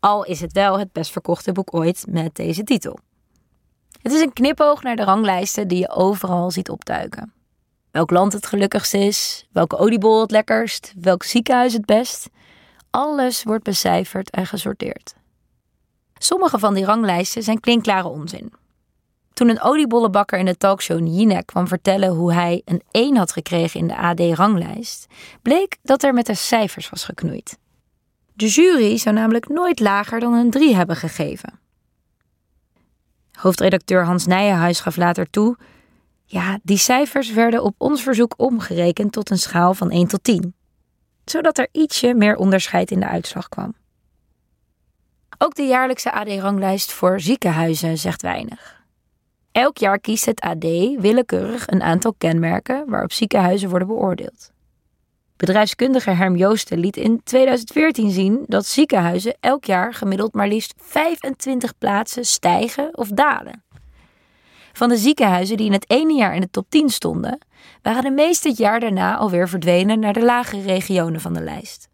Al is het wel het best verkochte boek ooit met deze titel. Het is een knipoog naar de ranglijsten die je overal ziet opduiken. Welk land het gelukkigst is, welke oliebol het lekkerst, welk ziekenhuis het best. Alles wordt becijferd en gesorteerd. Sommige van die ranglijsten zijn klinkklare onzin. Toen een oliebollenbakker in de talkshow Jinek kwam vertellen hoe hij een 1 had gekregen in de AD-ranglijst, bleek dat er met de cijfers was geknoeid. De jury zou namelijk nooit lager dan een 3 hebben gegeven. Hoofdredacteur Hans Nijenhuis gaf later toe: Ja, die cijfers werden op ons verzoek omgerekend tot een schaal van 1 tot 10, zodat er ietsje meer onderscheid in de uitslag kwam. Ook de jaarlijkse AD-ranglijst voor ziekenhuizen zegt weinig. Elk jaar kiest het AD willekeurig een aantal kenmerken waarop ziekenhuizen worden beoordeeld. Bedrijfskundige Herm Joosten liet in 2014 zien dat ziekenhuizen elk jaar gemiddeld maar liefst 25 plaatsen stijgen of dalen. Van de ziekenhuizen die in het ene jaar in de top 10 stonden, waren de meeste het jaar daarna alweer verdwenen naar de lagere regionen van de lijst.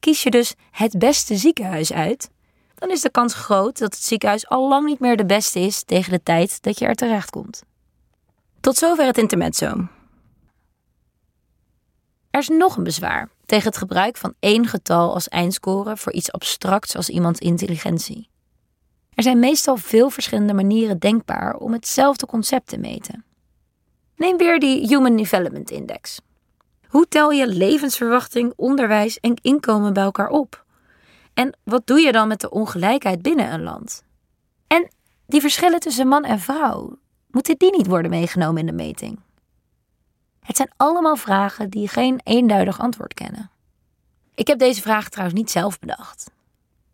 Kies je dus het beste ziekenhuis uit, dan is de kans groot dat het ziekenhuis al lang niet meer de beste is tegen de tijd dat je er terecht komt. Tot zover het intermezzo. Er is nog een bezwaar tegen het gebruik van één getal als eindscore voor iets abstracts als iemands intelligentie. Er zijn meestal veel verschillende manieren denkbaar om hetzelfde concept te meten. Neem weer die Human Development Index. Hoe tel je levensverwachting, onderwijs en inkomen bij elkaar op? En wat doe je dan met de ongelijkheid binnen een land? En die verschillen tussen man en vrouw, moeten die niet worden meegenomen in de meting? Het zijn allemaal vragen die geen eenduidig antwoord kennen. Ik heb deze vragen trouwens niet zelf bedacht.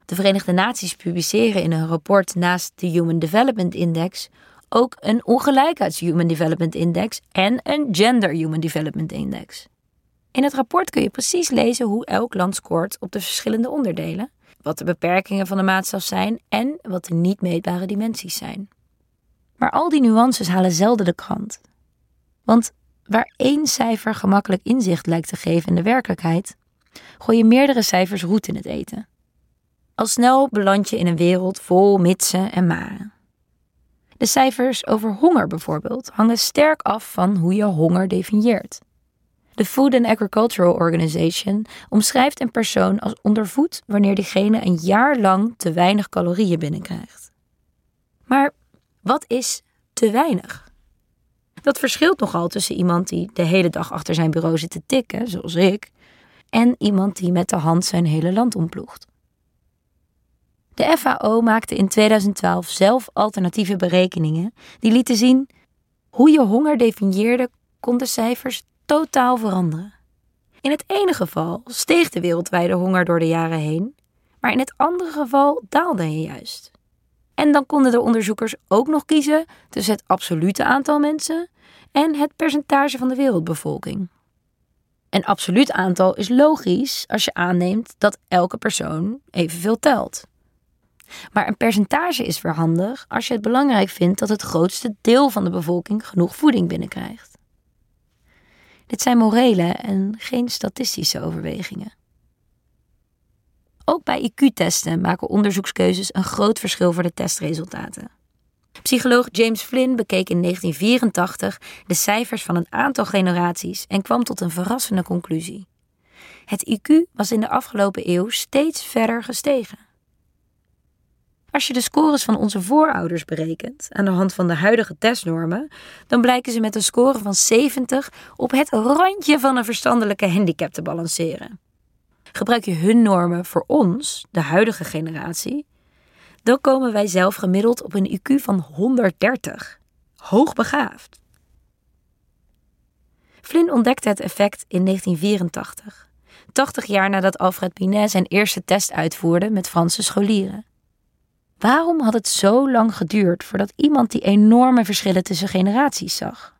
De Verenigde Naties publiceren in een rapport naast de Human Development Index ook een ongelijkheids Human Development Index en een Gender Human Development Index. In het rapport kun je precies lezen hoe elk land scoort op de verschillende onderdelen, wat de beperkingen van de maatstaf zijn en wat de niet meetbare dimensies zijn. Maar al die nuances halen zelden de krant. Want waar één cijfer gemakkelijk inzicht lijkt te geven in de werkelijkheid, gooi je meerdere cijfers roet in het eten. Al snel beland je in een wereld vol mitsen en maren. De cijfers over honger bijvoorbeeld hangen sterk af van hoe je honger definieert. De Food and Agricultural Organization omschrijft een persoon als ondervoed wanneer diegene een jaar lang te weinig calorieën binnenkrijgt. Maar wat is te weinig? Dat verschilt nogal tussen iemand die de hele dag achter zijn bureau zit te tikken, zoals ik, en iemand die met de hand zijn hele land omploegt. De FAO maakte in 2012 zelf alternatieve berekeningen die lieten zien hoe je honger definieerde, kon de cijfers totaal veranderen. In het ene geval steeg de wereldwijde honger door de jaren heen, maar in het andere geval daalde hij juist. En dan konden de onderzoekers ook nog kiezen tussen het absolute aantal mensen en het percentage van de wereldbevolking. Een absoluut aantal is logisch als je aanneemt dat elke persoon evenveel telt. Maar een percentage is weer handig als je het belangrijk vindt dat het grootste deel van de bevolking genoeg voeding binnenkrijgt. Dit zijn morele en geen statistische overwegingen. Ook bij IQ-testen maken onderzoekskeuzes een groot verschil voor de testresultaten. Psycholoog James Flynn bekeek in 1984 de cijfers van een aantal generaties en kwam tot een verrassende conclusie. Het IQ was in de afgelopen eeuw steeds verder gestegen. Als je de scores van onze voorouders berekent aan de hand van de huidige testnormen, dan blijken ze met een score van 70 op het randje van een verstandelijke handicap te balanceren. Gebruik je hun normen voor ons, de huidige generatie, dan komen wij zelf gemiddeld op een IQ van 130. Hoogbegaafd. Flynn ontdekte het effect in 1984, 80 jaar nadat Alfred Binet zijn eerste test uitvoerde met Franse scholieren. Waarom had het zo lang geduurd voordat iemand die enorme verschillen tussen generaties zag?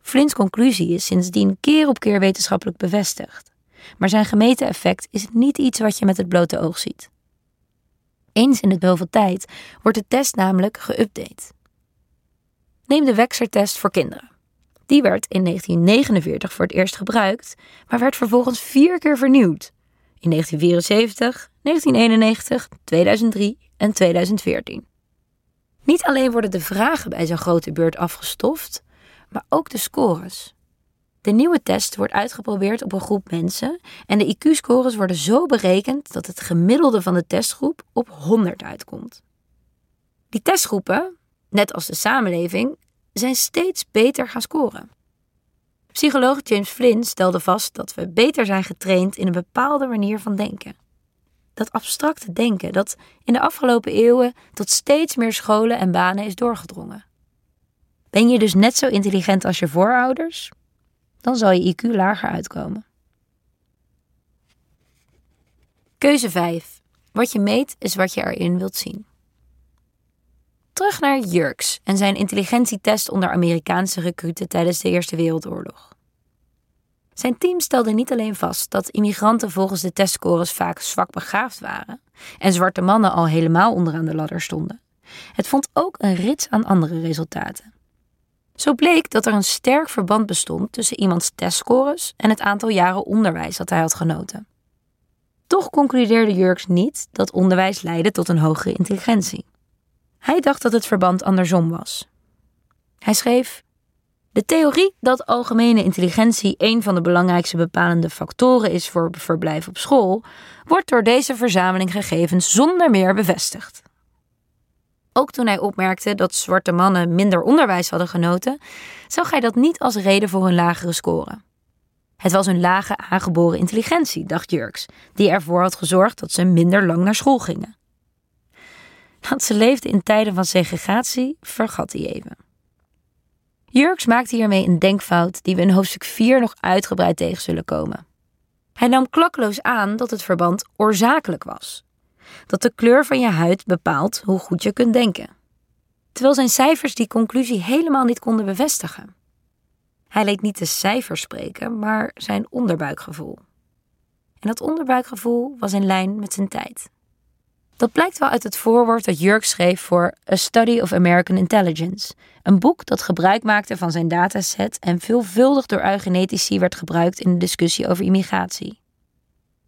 Flynn's conclusie is sindsdien keer op keer wetenschappelijk bevestigd. Maar zijn gemeten effect is niet iets wat je met het blote oog ziet. Eens in het zoveel tijd wordt de test namelijk geüpdate. Neem de Wexer-test voor kinderen. Die werd in 1949 voor het eerst gebruikt, maar werd vervolgens vier keer vernieuwd. In 1974, 1991, 2003 en 2014. Niet alleen worden de vragen bij zo'n grote beurt afgestoft, maar ook de scores. De nieuwe test wordt uitgeprobeerd op een groep mensen en de IQ-scores worden zo berekend dat het gemiddelde van de testgroep op 100 uitkomt. Die testgroepen, net als de samenleving, zijn steeds beter gaan scoren. Psycholoog James Flynn stelde vast dat we beter zijn getraind in een bepaalde manier van denken. Dat abstracte denken dat in de afgelopen eeuwen tot steeds meer scholen en banen is doorgedrongen. Ben je dus net zo intelligent als je voorouders? Dan zal je IQ lager uitkomen. Keuze 5. Wat je meet is wat je erin wilt zien. Terug naar Jurks en zijn intelligentietest onder Amerikaanse recruten tijdens de Eerste Wereldoorlog. Zijn team stelde niet alleen vast dat immigranten volgens de testscores vaak zwak begaafd waren en zwarte mannen al helemaal onderaan de ladder stonden. Het vond ook een rits aan andere resultaten. Zo bleek dat er een sterk verband bestond tussen iemands testscores en het aantal jaren onderwijs dat hij had genoten. Toch concludeerde Jurks niet dat onderwijs leidde tot een hogere intelligentie. Hij dacht dat het verband andersom was. Hij schreef: De theorie dat algemene intelligentie een van de belangrijkste bepalende factoren is voor verblijf op school, wordt door deze verzameling gegevens zonder meer bevestigd. Ook toen hij opmerkte dat zwarte mannen minder onderwijs hadden genoten, zag hij dat niet als reden voor hun lagere score. Het was hun lage aangeboren intelligentie, dacht Jurks, die ervoor had gezorgd dat ze minder lang naar school gingen. Dat ze leefden in tijden van segregatie, vergat hij even. Jurks maakte hiermee een denkfout die we in hoofdstuk 4 nog uitgebreid tegen zullen komen. Hij nam klakkeloos aan dat het verband oorzakelijk was dat de kleur van je huid bepaalt hoe goed je kunt denken. Terwijl zijn cijfers die conclusie helemaal niet konden bevestigen. Hij leed niet de cijfers spreken, maar zijn onderbuikgevoel. En dat onderbuikgevoel was in lijn met zijn tijd. Dat blijkt wel uit het voorwoord dat Jurk schreef voor A Study of American Intelligence, een boek dat gebruik maakte van zijn dataset en veelvuldig door eugenetici werd gebruikt in de discussie over immigratie.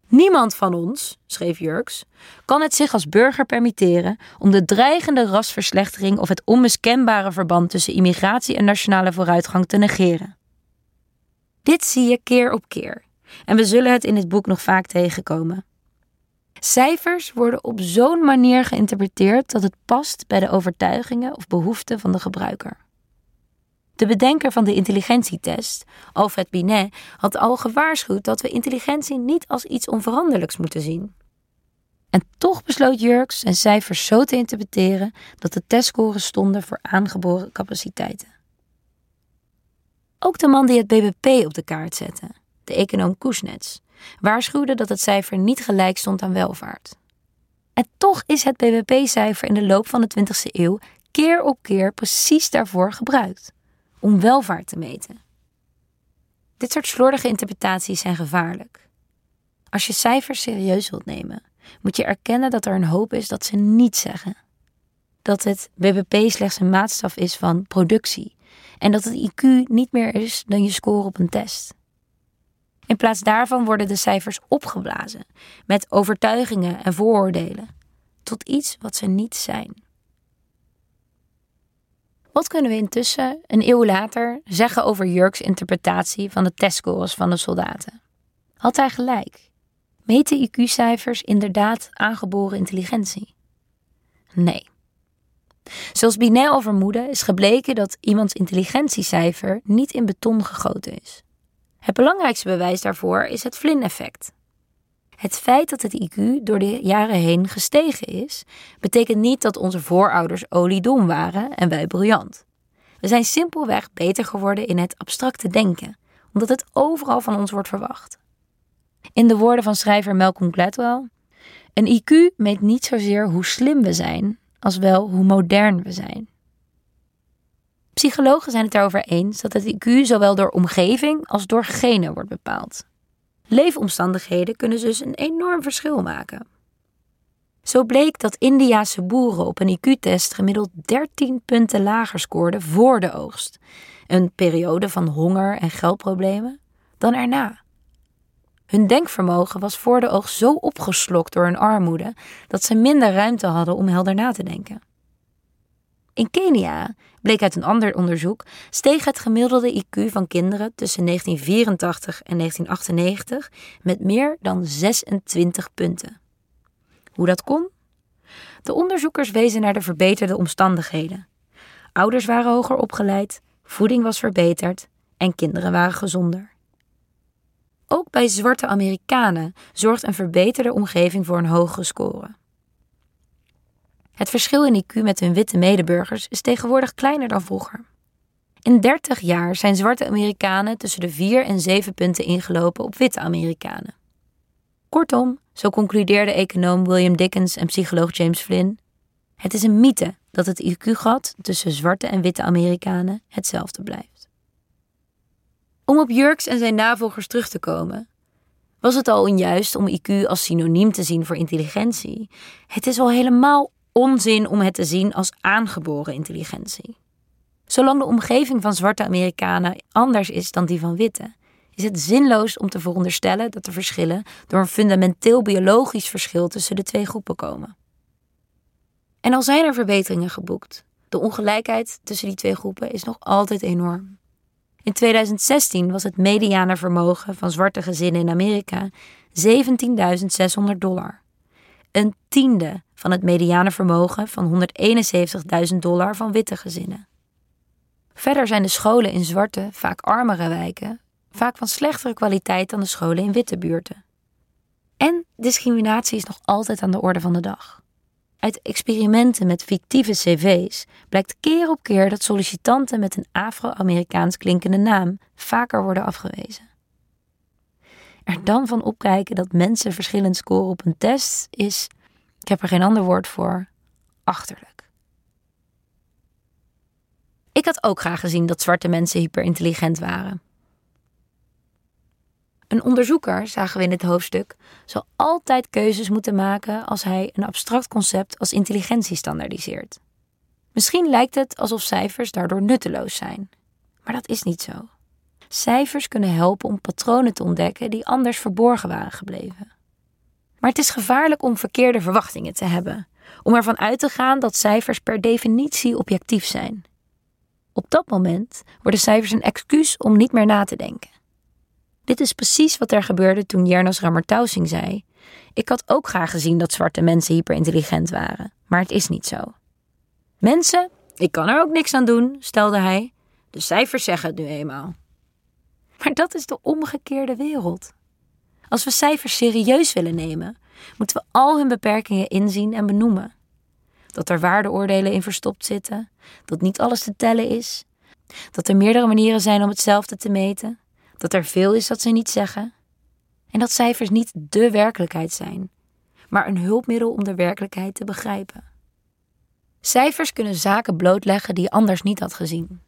Niemand van ons, schreef Jurks, kan het zich als burger permitteren om de dreigende rasverslechtering of het onmiskenbare verband tussen immigratie en nationale vooruitgang te negeren. Dit zie je keer op keer, en we zullen het in het boek nog vaak tegenkomen. Cijfers worden op zo'n manier geïnterpreteerd dat het past bij de overtuigingen of behoeften van de gebruiker. De bedenker van de intelligentietest, Alfred Binet, had al gewaarschuwd dat we intelligentie niet als iets onveranderlijks moeten zien. En toch besloot Jurks zijn cijfers zo te interpreteren dat de testscores stonden voor aangeboren capaciteiten. Ook de man die het BBP op de kaart zette, de econoom Kuznets, waarschuwde dat het cijfer niet gelijk stond aan welvaart. En toch is het BBP-cijfer in de loop van de 20e eeuw keer op keer precies daarvoor gebruikt: om welvaart te meten. Dit soort slordige interpretaties zijn gevaarlijk. Als je cijfers serieus wilt nemen, moet je erkennen dat er een hoop is dat ze niet zeggen. Dat het BBP slechts een maatstaf is van productie en dat het IQ niet meer is dan je score op een test. In plaats daarvan worden de cijfers opgeblazen met overtuigingen en vooroordelen tot iets wat ze niet zijn. Wat kunnen we intussen, een eeuw later, zeggen over Jurks interpretatie van de testscores van de soldaten? Had hij gelijk? Meten IQ-cijfers inderdaad aangeboren intelligentie? Nee. Zoals Binet al vermoedde, is gebleken dat iemands intelligentiecijfer niet in beton gegoten is. Het belangrijkste bewijs daarvoor is het Flynn-effect. Het feit dat het IQ door de jaren heen gestegen is, betekent niet dat onze voorouders oliedom waren en wij briljant. We zijn simpelweg beter geworden in het abstracte denken, omdat het overal van ons wordt verwacht. In de woorden van schrijver Malcolm Gladwell: Een IQ meet niet zozeer hoe slim we zijn, als wel hoe modern we zijn. Psychologen zijn het erover eens dat het IQ zowel door omgeving als door genen wordt bepaald. Leefomstandigheden kunnen dus een enorm verschil maken. Zo bleek dat Indiase boeren op een IQ-test gemiddeld 13 punten lager scoorden voor de oogst, een periode van honger en geldproblemen, dan erna. Hun denkvermogen was voor de oogst zo opgeslokt door hun armoede dat ze minder ruimte hadden om helder na te denken. In Kenia, bleek uit een ander onderzoek, steeg het gemiddelde IQ van kinderen tussen 1984 en 1998 met meer dan 26 punten. Hoe dat kon? De onderzoekers wezen naar de verbeterde omstandigheden. Ouders waren hoger opgeleid, voeding was verbeterd en kinderen waren gezonder. Ook bij zwarte Amerikanen zorgt een verbeterde omgeving voor een hogere score. Het verschil in IQ met hun witte medeburgers is tegenwoordig kleiner dan vroeger. In 30 jaar zijn zwarte Amerikanen tussen de 4 en 7 punten ingelopen op witte Amerikanen. Kortom, zo concludeerde econoom William Dickens en psycholoog James Flynn, het is een mythe dat het IQ-gat tussen zwarte en witte Amerikanen hetzelfde blijft. Om op Jurks en zijn navolgers terug te komen, was het al onjuist om IQ als synoniem te zien voor intelligentie. Het is al helemaal onzin om het te zien als aangeboren intelligentie. Zolang de omgeving van zwarte Amerikanen anders is dan die van witte, is het zinloos om te veronderstellen dat de verschillen door een fundamenteel biologisch verschil tussen de twee groepen komen. En al zijn er verbeteringen geboekt, de ongelijkheid tussen die twee groepen is nog altijd enorm. In 2016 was het mediane vermogen van zwarte gezinnen in Amerika 17.600 dollar. Een tiende van het mediane vermogen van 171.000 dollar van witte gezinnen. Verder zijn de scholen in zwarte, vaak armere wijken vaak van slechtere kwaliteit dan de scholen in witte buurten. En discriminatie is nog altijd aan de orde van de dag. Uit experimenten met fictieve cv's blijkt keer op keer dat sollicitanten met een Afro-Amerikaans klinkende naam vaker worden afgewezen. Er dan van opkijken dat mensen verschillend scoren op een test is, ik heb er geen ander woord voor, achterlijk. Ik had ook graag gezien dat zwarte mensen hyperintelligent waren. Een onderzoeker, zagen we in dit hoofdstuk, zal altijd keuzes moeten maken als hij een abstract concept als intelligentie standaardiseert. Misschien lijkt het alsof cijfers daardoor nutteloos zijn, maar dat is niet zo. Cijfers kunnen helpen om patronen te ontdekken die anders verborgen waren gebleven. Maar het is gevaarlijk om verkeerde verwachtingen te hebben, om ervan uit te gaan dat cijfers per definitie objectief zijn. Op dat moment worden cijfers een excuus om niet meer na te denken. Dit is precies wat er gebeurde toen Jernas Rammertausing zei: Ik had ook graag gezien dat zwarte mensen hyperintelligent waren, maar het is niet zo. Mensen, ik kan er ook niks aan doen, stelde hij. De cijfers zeggen het nu eenmaal. Maar dat is de omgekeerde wereld. Als we cijfers serieus willen nemen, moeten we al hun beperkingen inzien en benoemen. Dat er waardeoordelen in verstopt zitten, dat niet alles te tellen is, dat er meerdere manieren zijn om hetzelfde te meten, dat er veel is dat ze niet zeggen en dat cijfers niet dé werkelijkheid zijn, maar een hulpmiddel om de werkelijkheid te begrijpen. Cijfers kunnen zaken blootleggen die je anders niet had gezien.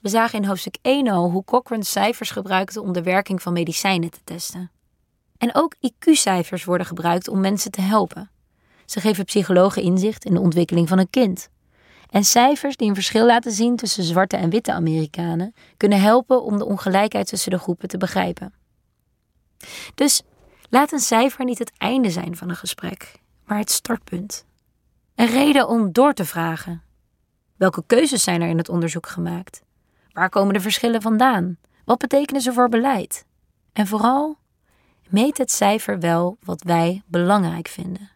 We zagen in hoofdstuk 1 al hoe Cochrane cijfers gebruikte om de werking van medicijnen te testen. En ook IQ-cijfers worden gebruikt om mensen te helpen. Ze geven psychologen inzicht in de ontwikkeling van een kind. En cijfers die een verschil laten zien tussen zwarte en witte Amerikanen kunnen helpen om de ongelijkheid tussen de groepen te begrijpen. Dus laat een cijfer niet het einde zijn van een gesprek, maar het startpunt. Een reden om door te vragen. Welke keuzes zijn er in het onderzoek gemaakt? Waar komen de verschillen vandaan? Wat betekenen ze voor beleid? En vooral, meet het cijfer wel wat wij belangrijk vinden.